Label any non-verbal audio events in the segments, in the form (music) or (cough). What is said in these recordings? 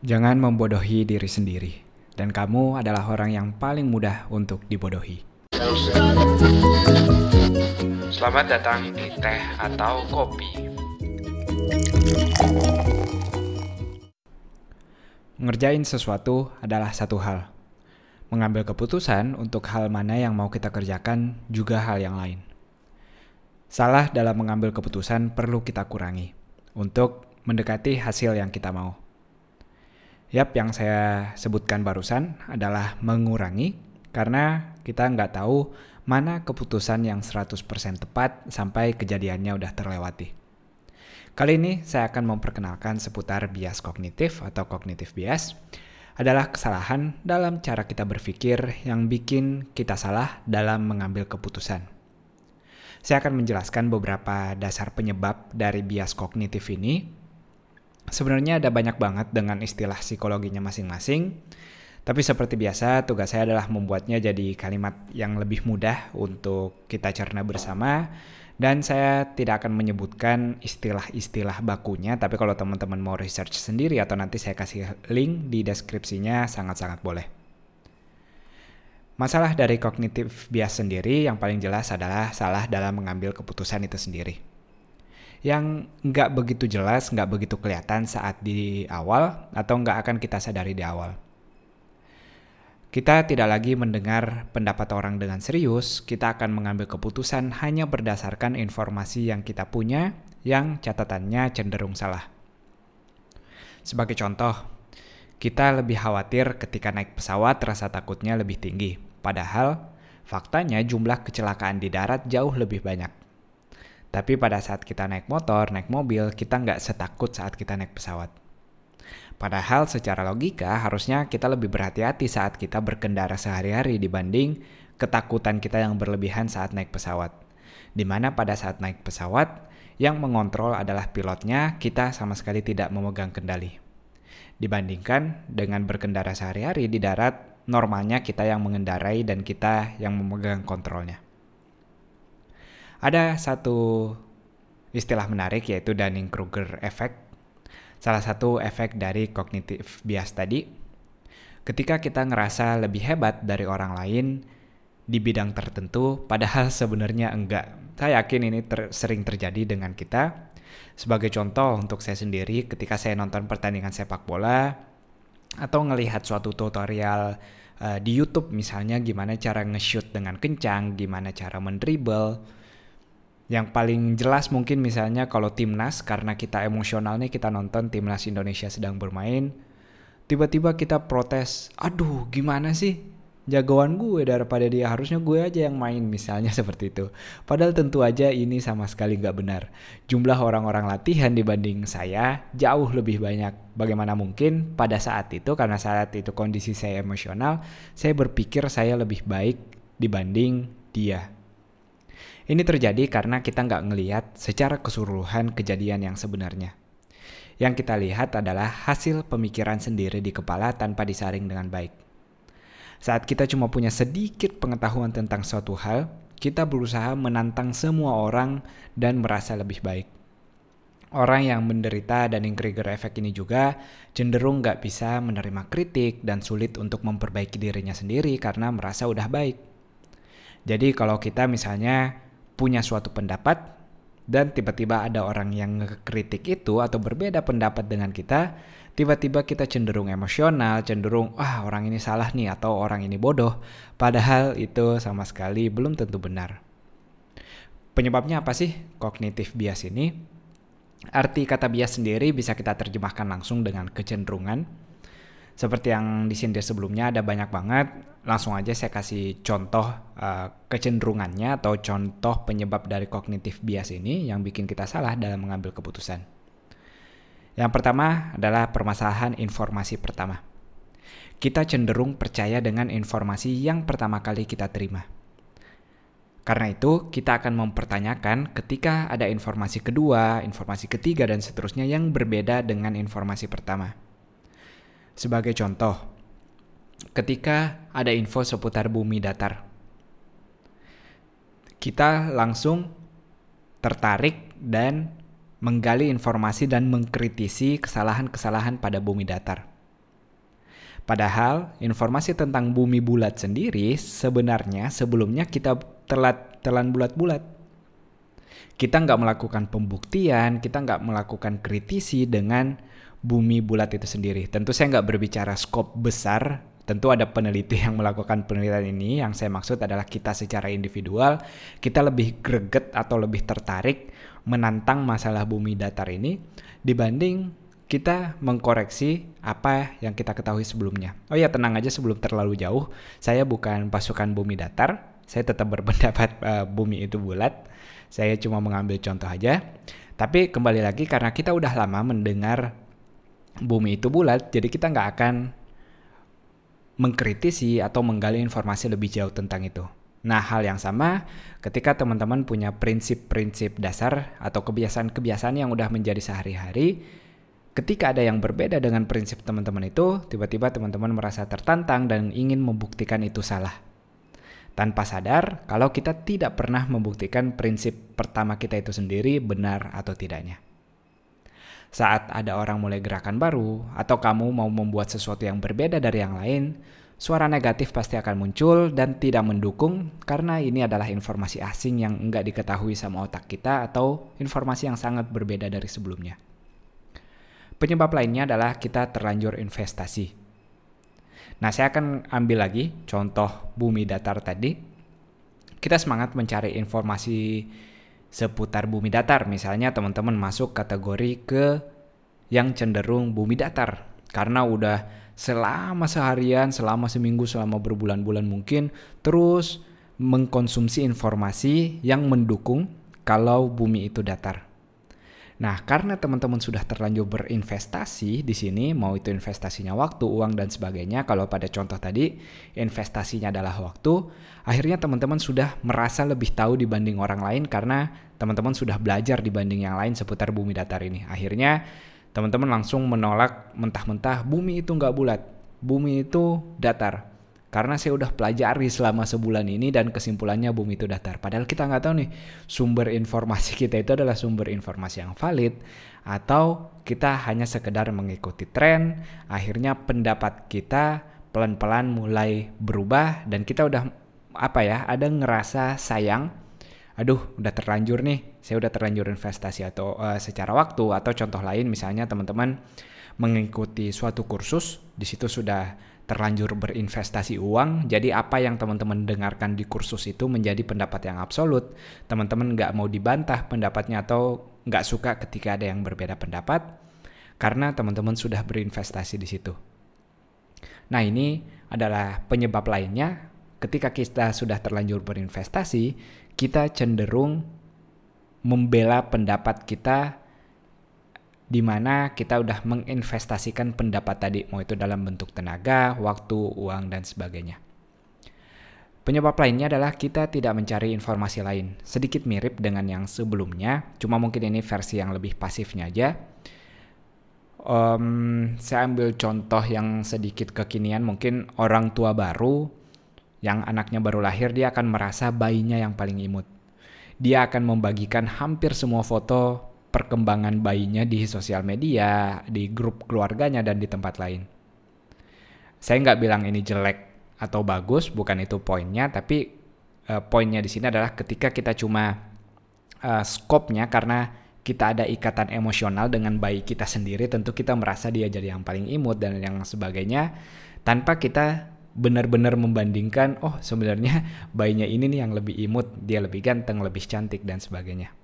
Jangan membodohi diri sendiri, dan kamu adalah orang yang paling mudah untuk dibodohi. Selamat datang di teh atau kopi. Ngerjain sesuatu adalah satu hal. Mengambil keputusan untuk hal mana yang mau kita kerjakan juga hal yang lain. Salah dalam mengambil keputusan perlu kita kurangi untuk mendekati hasil yang kita mau. Yap, yang saya sebutkan barusan adalah mengurangi karena kita nggak tahu mana keputusan yang 100% tepat sampai kejadiannya udah terlewati. Kali ini saya akan memperkenalkan seputar bias kognitif atau kognitif bias adalah kesalahan dalam cara kita berpikir yang bikin kita salah dalam mengambil keputusan. Saya akan menjelaskan beberapa dasar penyebab dari bias kognitif ini Sebenarnya ada banyak banget dengan istilah psikologinya masing-masing. Tapi seperti biasa, tugas saya adalah membuatnya jadi kalimat yang lebih mudah untuk kita cerna bersama. Dan saya tidak akan menyebutkan istilah-istilah bakunya, tapi kalau teman-teman mau research sendiri atau nanti saya kasih link di deskripsinya sangat-sangat boleh. Masalah dari kognitif bias sendiri yang paling jelas adalah salah dalam mengambil keputusan itu sendiri yang nggak begitu jelas, nggak begitu kelihatan saat di awal atau nggak akan kita sadari di awal. Kita tidak lagi mendengar pendapat orang dengan serius, kita akan mengambil keputusan hanya berdasarkan informasi yang kita punya yang catatannya cenderung salah. Sebagai contoh, kita lebih khawatir ketika naik pesawat rasa takutnya lebih tinggi, padahal faktanya jumlah kecelakaan di darat jauh lebih banyak. Tapi pada saat kita naik motor, naik mobil, kita nggak setakut saat kita naik pesawat. Padahal secara logika harusnya kita lebih berhati-hati saat kita berkendara sehari-hari dibanding ketakutan kita yang berlebihan saat naik pesawat. Di mana pada saat naik pesawat, yang mengontrol adalah pilotnya, kita sama sekali tidak memegang kendali. Dibandingkan dengan berkendara sehari-hari di darat, normalnya kita yang mengendarai dan kita yang memegang kontrolnya. Ada satu istilah menarik yaitu Dunning-Kruger effect. Salah satu efek dari kognitif bias tadi. Ketika kita ngerasa lebih hebat dari orang lain di bidang tertentu, padahal sebenarnya enggak. Saya yakin ini ter sering terjadi dengan kita. Sebagai contoh untuk saya sendiri, ketika saya nonton pertandingan sepak bola atau ngelihat suatu tutorial uh, di YouTube misalnya gimana cara nge-shoot dengan kencang, gimana cara mendribble, yang paling jelas mungkin misalnya kalau timnas karena kita emosional nih kita nonton timnas Indonesia sedang bermain tiba-tiba kita protes aduh gimana sih jagoan gue daripada dia? Harusnya gue aja yang main misalnya (laughs) seperti itu. Padahal tentu aja ini sama sekali nggak benar. Jumlah orang-orang latihan dibanding saya jauh lebih banyak. Bagaimana mungkin pada saat itu karena saat itu kondisi saya emosional saya berpikir saya lebih baik dibanding dia ini terjadi karena kita nggak ngelihat secara keseluruhan kejadian yang sebenarnya. Yang kita lihat adalah hasil pemikiran sendiri di kepala tanpa disaring dengan baik. Saat kita cuma punya sedikit pengetahuan tentang suatu hal, kita berusaha menantang semua orang dan merasa lebih baik. Orang yang menderita dan Krieger effect ini juga cenderung nggak bisa menerima kritik dan sulit untuk memperbaiki dirinya sendiri karena merasa udah baik. Jadi kalau kita misalnya punya suatu pendapat dan tiba-tiba ada orang yang ngekritik itu atau berbeda pendapat dengan kita, tiba-tiba kita cenderung emosional, cenderung ah orang ini salah nih atau orang ini bodoh, padahal itu sama sekali belum tentu benar. Penyebabnya apa sih kognitif bias ini? Arti kata bias sendiri bisa kita terjemahkan langsung dengan kecenderungan seperti yang disindir sebelumnya ada banyak banget. Langsung aja saya kasih contoh uh, kecenderungannya atau contoh penyebab dari kognitif bias ini yang bikin kita salah dalam mengambil keputusan. Yang pertama adalah permasalahan informasi pertama. Kita cenderung percaya dengan informasi yang pertama kali kita terima. Karena itu, kita akan mempertanyakan ketika ada informasi kedua, informasi ketiga, dan seterusnya yang berbeda dengan informasi pertama. Sebagai contoh, ketika ada info seputar bumi datar, kita langsung tertarik dan menggali informasi dan mengkritisi kesalahan-kesalahan pada bumi datar. Padahal informasi tentang bumi bulat sendiri sebenarnya sebelumnya kita telat telan bulat-bulat. Kita nggak melakukan pembuktian, kita nggak melakukan kritisi dengan bumi bulat itu sendiri. Tentu saya nggak berbicara skop besar, tentu ada peneliti yang melakukan penelitian ini. Yang saya maksud adalah kita secara individual, kita lebih greget atau lebih tertarik menantang masalah bumi datar ini dibanding kita mengkoreksi apa yang kita ketahui sebelumnya. Oh ya, tenang aja sebelum terlalu jauh, saya bukan pasukan bumi datar. Saya tetap berpendapat uh, (laughs) bumi itu bulat. Saya cuma mengambil contoh aja. Tapi kembali lagi karena kita udah lama mendengar bumi itu bulat, jadi kita nggak akan mengkritisi atau menggali informasi lebih jauh tentang itu. Nah, hal yang sama ketika teman-teman punya prinsip-prinsip dasar atau kebiasaan-kebiasaan yang udah menjadi sehari-hari, ketika ada yang berbeda dengan prinsip teman-teman itu, tiba-tiba teman-teman merasa tertantang dan ingin membuktikan itu salah. Tanpa sadar kalau kita tidak pernah membuktikan prinsip pertama kita itu sendiri benar atau tidaknya. Saat ada orang mulai gerakan baru, atau kamu mau membuat sesuatu yang berbeda dari yang lain, suara negatif pasti akan muncul dan tidak mendukung karena ini adalah informasi asing yang enggak diketahui sama otak kita atau informasi yang sangat berbeda dari sebelumnya. Penyebab lainnya adalah kita terlanjur investasi. Nah, saya akan ambil lagi contoh bumi datar tadi. Kita semangat mencari informasi seputar bumi datar. Misalnya teman-teman masuk kategori ke yang cenderung bumi datar. Karena udah selama seharian, selama seminggu, selama berbulan-bulan mungkin terus mengkonsumsi informasi yang mendukung kalau bumi itu datar. Nah, karena teman-teman sudah terlanjur berinvestasi di sini, mau itu investasinya waktu, uang, dan sebagainya, kalau pada contoh tadi, investasinya adalah waktu, akhirnya teman-teman sudah merasa lebih tahu dibanding orang lain karena teman-teman sudah belajar dibanding yang lain seputar bumi datar ini. Akhirnya, teman-teman langsung menolak mentah-mentah bumi itu nggak bulat, bumi itu datar. Karena saya udah pelajari selama sebulan ini dan kesimpulannya bumi itu datar. Padahal kita nggak tahu nih sumber informasi (laughs) kita itu adalah sumber informasi yang valid atau kita hanya sekedar mengikuti tren. Akhirnya pendapat kita pelan-pelan mulai berubah dan kita udah apa ya ada ngerasa sayang. Aduh, udah terlanjur nih. Saya udah terlanjur investasi atau uh, secara waktu atau contoh lain misalnya teman-teman mengikuti suatu kursus di situ sudah terlanjur berinvestasi uang, jadi apa yang teman-teman dengarkan di kursus itu menjadi pendapat yang absolut. Teman-teman nggak mau dibantah pendapatnya atau nggak suka ketika ada yang berbeda pendapat, karena teman-teman sudah berinvestasi di situ. Nah ini adalah penyebab lainnya ketika kita sudah terlanjur berinvestasi, kita cenderung membela pendapat kita di mana kita udah menginvestasikan pendapat tadi, mau itu dalam bentuk tenaga, waktu, uang, dan sebagainya. Penyebab lainnya adalah kita tidak mencari informasi lain. Sedikit mirip dengan yang sebelumnya, cuma mungkin ini versi yang lebih pasifnya aja. Um, saya ambil contoh yang sedikit kekinian, mungkin orang tua baru yang anaknya baru lahir, dia akan merasa bayinya yang paling imut. Dia akan membagikan hampir semua foto perkembangan bayinya di sosial media, di grup keluarganya, dan di tempat lain. Saya nggak bilang ini jelek atau bagus, bukan itu poinnya, tapi uh, poinnya di sini adalah ketika kita cuma uh, skopnya karena kita ada ikatan emosional dengan bayi kita sendiri, tentu kita merasa dia jadi yang paling imut dan yang sebagainya, tanpa kita benar-benar membandingkan, oh sebenarnya bayinya ini nih yang lebih imut, dia lebih ganteng, lebih cantik dan sebagainya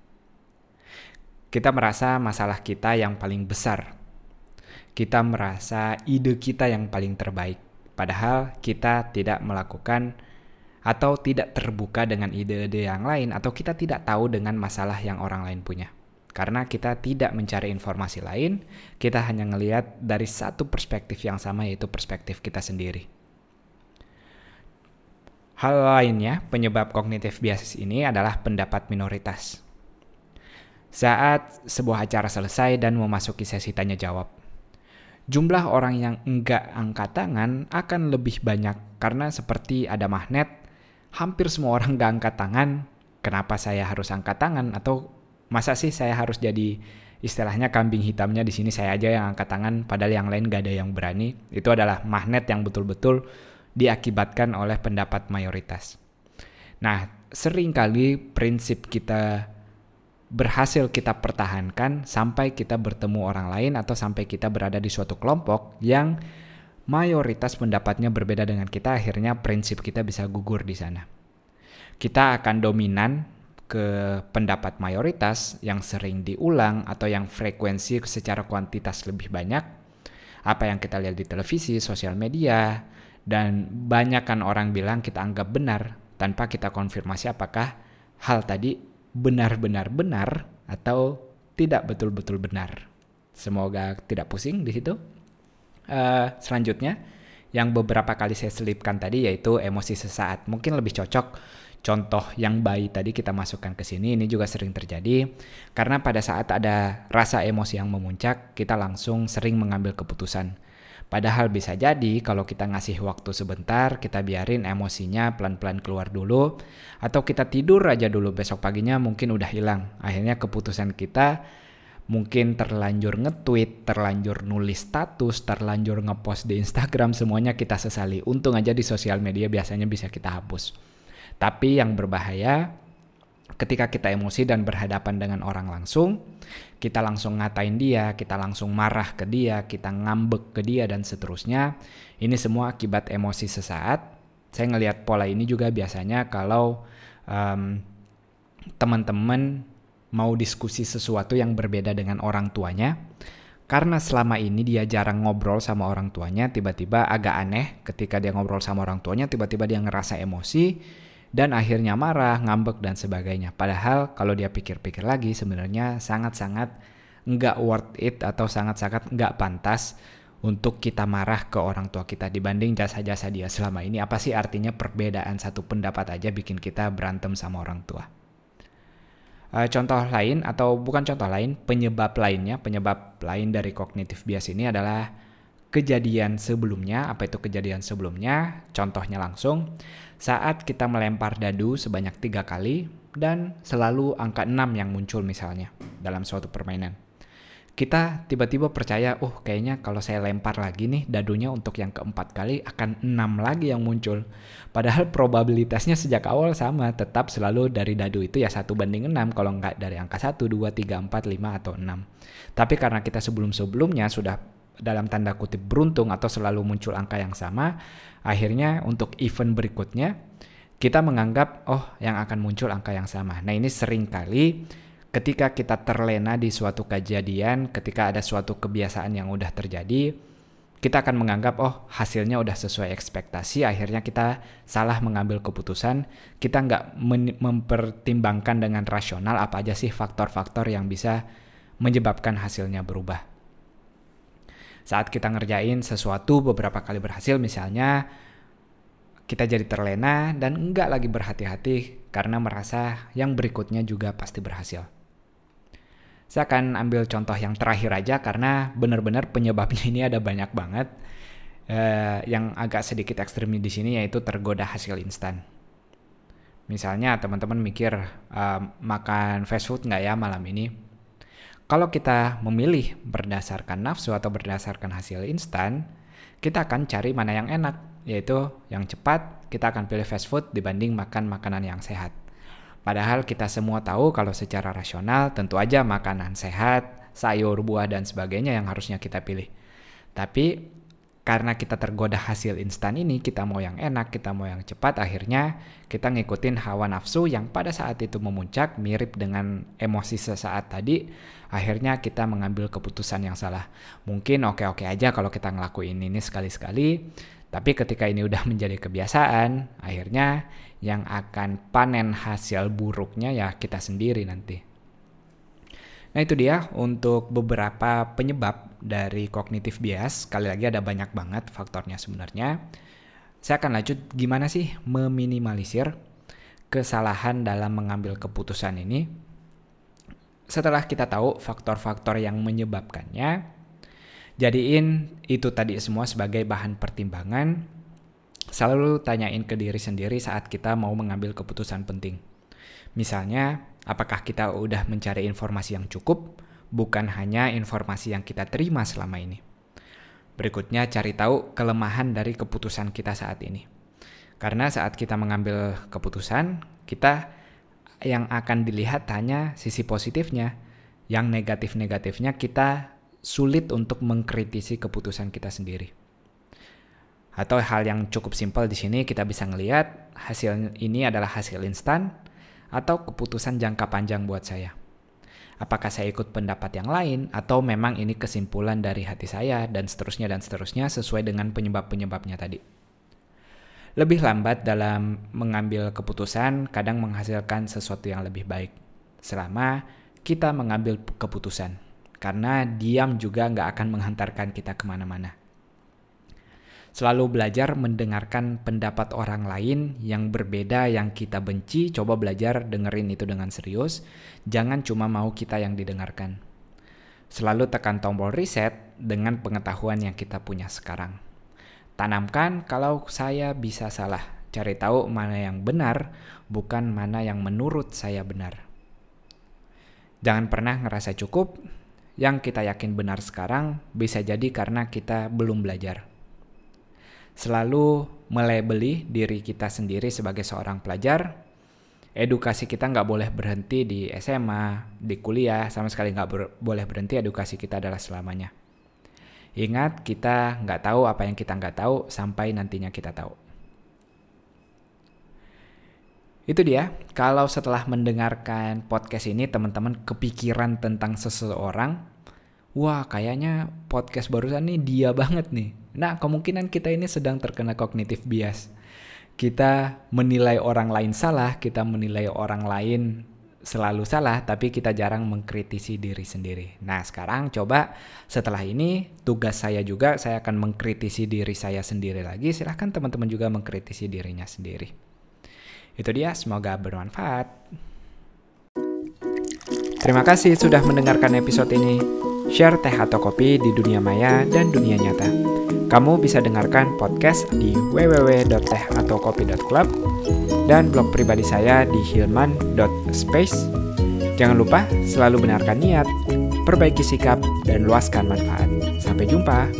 kita merasa masalah kita yang paling besar. Kita merasa ide kita yang paling terbaik. Padahal kita tidak melakukan atau tidak terbuka dengan ide-ide yang lain atau kita tidak tahu dengan masalah yang orang lain punya. Karena kita tidak mencari informasi lain, kita hanya melihat dari satu perspektif yang sama yaitu perspektif kita sendiri. Hal lainnya, penyebab kognitif bias ini adalah pendapat minoritas saat sebuah acara selesai dan memasuki sesi tanya jawab. Jumlah orang yang enggak angkat tangan akan lebih banyak karena seperti ada magnet, hampir semua orang enggak angkat tangan. Kenapa saya harus angkat tangan atau masa sih saya harus jadi istilahnya kambing hitamnya di sini saya aja yang angkat tangan padahal yang lain gak ada yang berani itu adalah magnet yang betul-betul diakibatkan oleh pendapat mayoritas. Nah, sering kali prinsip kita berhasil kita pertahankan sampai kita bertemu orang lain atau sampai kita berada di suatu kelompok yang mayoritas pendapatnya berbeda dengan kita, akhirnya prinsip kita bisa gugur di sana. Kita akan dominan ke pendapat mayoritas yang sering diulang atau yang frekuensi secara kuantitas lebih banyak. Apa yang kita lihat di televisi, sosial media, dan banyakkan orang bilang kita anggap benar tanpa kita konfirmasi apakah hal tadi benar-benar benar atau tidak betul-betul benar. Semoga tidak pusing di situ. Uh, selanjutnya, yang beberapa kali saya selipkan tadi yaitu emosi sesaat. Mungkin lebih cocok contoh yang baik tadi kita masukkan ke sini ini juga sering terjadi karena pada saat ada rasa emosi yang memuncak kita langsung sering mengambil keputusan. Padahal bisa jadi kalau kita ngasih waktu sebentar, kita biarin emosinya pelan-pelan keluar dulu atau kita tidur aja dulu besok paginya mungkin udah hilang. Akhirnya keputusan kita mungkin terlanjur nge-tweet, terlanjur nulis status, terlanjur ngepost di Instagram semuanya kita sesali. Untung aja di sosial media biasanya bisa kita hapus. Tapi yang berbahaya ketika kita emosi dan berhadapan dengan orang langsung, kita langsung ngatain dia, kita langsung marah ke dia, kita ngambek ke dia dan seterusnya. Ini semua akibat emosi sesaat. Saya ngelihat pola ini juga biasanya kalau um, teman-teman mau diskusi sesuatu yang berbeda dengan orang tuanya, karena selama ini dia jarang ngobrol sama orang tuanya, tiba-tiba agak aneh ketika dia ngobrol sama orang tuanya, tiba-tiba dia ngerasa emosi, dan akhirnya marah, ngambek dan sebagainya. Padahal kalau dia pikir-pikir lagi sebenarnya sangat-sangat nggak worth it atau sangat-sangat nggak pantas untuk kita marah ke orang tua kita dibanding jasa-jasa dia selama ini. Apa sih artinya perbedaan satu pendapat aja bikin kita berantem sama orang tua? Uh, contoh lain atau bukan contoh lain, penyebab lainnya, penyebab lain dari kognitif bias ini adalah kejadian sebelumnya. Apa itu kejadian sebelumnya? Contohnya langsung, saat kita melempar dadu sebanyak tiga kali dan selalu angka 6 yang muncul misalnya dalam suatu permainan. Kita tiba-tiba percaya, oh kayaknya kalau saya lempar lagi nih dadunya untuk yang keempat kali akan 6 lagi yang muncul. Padahal probabilitasnya sejak awal sama, tetap selalu dari dadu itu ya satu banding 6 kalau nggak dari angka 1, 2, 3, 4, 5, atau 6. Tapi karena kita sebelum-sebelumnya sudah dalam tanda kutip beruntung atau selalu muncul angka yang sama, Akhirnya untuk event berikutnya kita menganggap oh yang akan muncul angka yang sama. Nah ini sering kali ketika kita terlena di suatu kejadian, ketika ada suatu kebiasaan yang udah terjadi, kita akan menganggap oh hasilnya udah sesuai ekspektasi, akhirnya kita salah mengambil keputusan, kita nggak mempertimbangkan dengan rasional apa aja sih faktor-faktor yang bisa menyebabkan hasilnya berubah saat kita ngerjain sesuatu beberapa kali berhasil misalnya kita jadi terlena dan enggak lagi berhati-hati karena merasa yang berikutnya juga pasti berhasil. Saya akan ambil contoh yang terakhir aja karena benar-benar penyebabnya ini ada banyak banget. Uh, yang agak sedikit ekstrim di sini yaitu tergoda hasil instan. Misalnya teman-teman mikir uh, makan fast food nggak ya malam ini? Kalau kita memilih berdasarkan nafsu atau berdasarkan hasil instan, kita akan cari mana yang enak, yaitu yang cepat, kita akan pilih fast food dibanding makan makanan yang sehat. Padahal kita semua tahu kalau secara rasional tentu aja makanan sehat, sayur, buah, dan sebagainya yang harusnya kita pilih. Tapi karena kita tergoda hasil instan ini, kita mau yang enak, kita mau yang cepat, akhirnya kita ngikutin hawa nafsu yang pada saat itu memuncak mirip dengan emosi sesaat tadi, akhirnya kita mengambil keputusan yang salah. Mungkin oke-oke aja kalau kita ngelakuin ini sekali-sekali, tapi ketika ini udah menjadi kebiasaan, akhirnya yang akan panen hasil buruknya ya kita sendiri nanti. Nah itu dia untuk beberapa penyebab dari kognitif bias. Sekali lagi ada banyak banget faktornya sebenarnya. Saya akan lanjut gimana sih meminimalisir kesalahan dalam mengambil keputusan ini. Setelah kita tahu faktor-faktor yang menyebabkannya, jadiin itu tadi semua sebagai bahan pertimbangan. Selalu tanyain ke diri sendiri saat kita mau mengambil keputusan penting. Misalnya, apakah kita udah mencari informasi yang cukup? Bukan hanya informasi yang kita terima selama ini. Berikutnya, cari tahu kelemahan dari keputusan kita saat ini. Karena saat kita mengambil keputusan, kita yang akan dilihat hanya sisi positifnya. Yang negatif-negatifnya kita sulit untuk mengkritisi keputusan kita sendiri. Atau hal yang cukup simpel di sini kita bisa ngelihat hasil ini adalah hasil instan atau keputusan jangka panjang buat saya. Apakah saya ikut pendapat yang lain atau memang ini kesimpulan dari hati saya dan seterusnya dan seterusnya sesuai dengan penyebab-penyebabnya tadi. Lebih lambat dalam mengambil keputusan kadang menghasilkan sesuatu yang lebih baik selama kita mengambil keputusan karena diam juga nggak akan menghantarkan kita ke mana-mana. Selalu belajar mendengarkan pendapat orang lain yang berbeda yang kita benci, coba belajar dengerin itu dengan serius, jangan cuma mau kita yang didengarkan. Selalu tekan tombol reset dengan pengetahuan yang kita punya sekarang. Tanamkan kalau saya bisa salah, cari tahu mana yang benar, bukan mana yang menurut saya benar. Jangan pernah ngerasa cukup, yang kita yakin benar sekarang bisa jadi karena kita belum belajar. Selalu melebeli diri kita sendiri sebagai seorang pelajar. Edukasi kita nggak boleh berhenti di SMA, di kuliah, sama sekali nggak ber boleh berhenti edukasi kita adalah selamanya. Ingat, kita nggak tahu apa yang kita nggak tahu sampai nantinya kita tahu. Itu dia, kalau setelah mendengarkan podcast ini teman-teman kepikiran tentang seseorang, wah kayaknya podcast barusan nih dia banget nih. Nah, kemungkinan kita ini sedang terkena kognitif bias. Kita menilai orang lain salah, kita menilai orang lain selalu salah, tapi kita jarang mengkritisi diri sendiri. Nah, sekarang coba setelah ini tugas saya juga, saya akan mengkritisi diri saya sendiri lagi. Silahkan teman-teman juga mengkritisi dirinya sendiri. Itu dia, semoga bermanfaat. Terima kasih sudah mendengarkan episode ini. Share teh atau kopi di dunia maya dan dunia nyata. Kamu bisa dengarkan podcast di www.tehataukopi.club dan blog pribadi saya di hilman.space. Jangan lupa selalu benarkan niat, perbaiki sikap, dan luaskan manfaat. Sampai jumpa.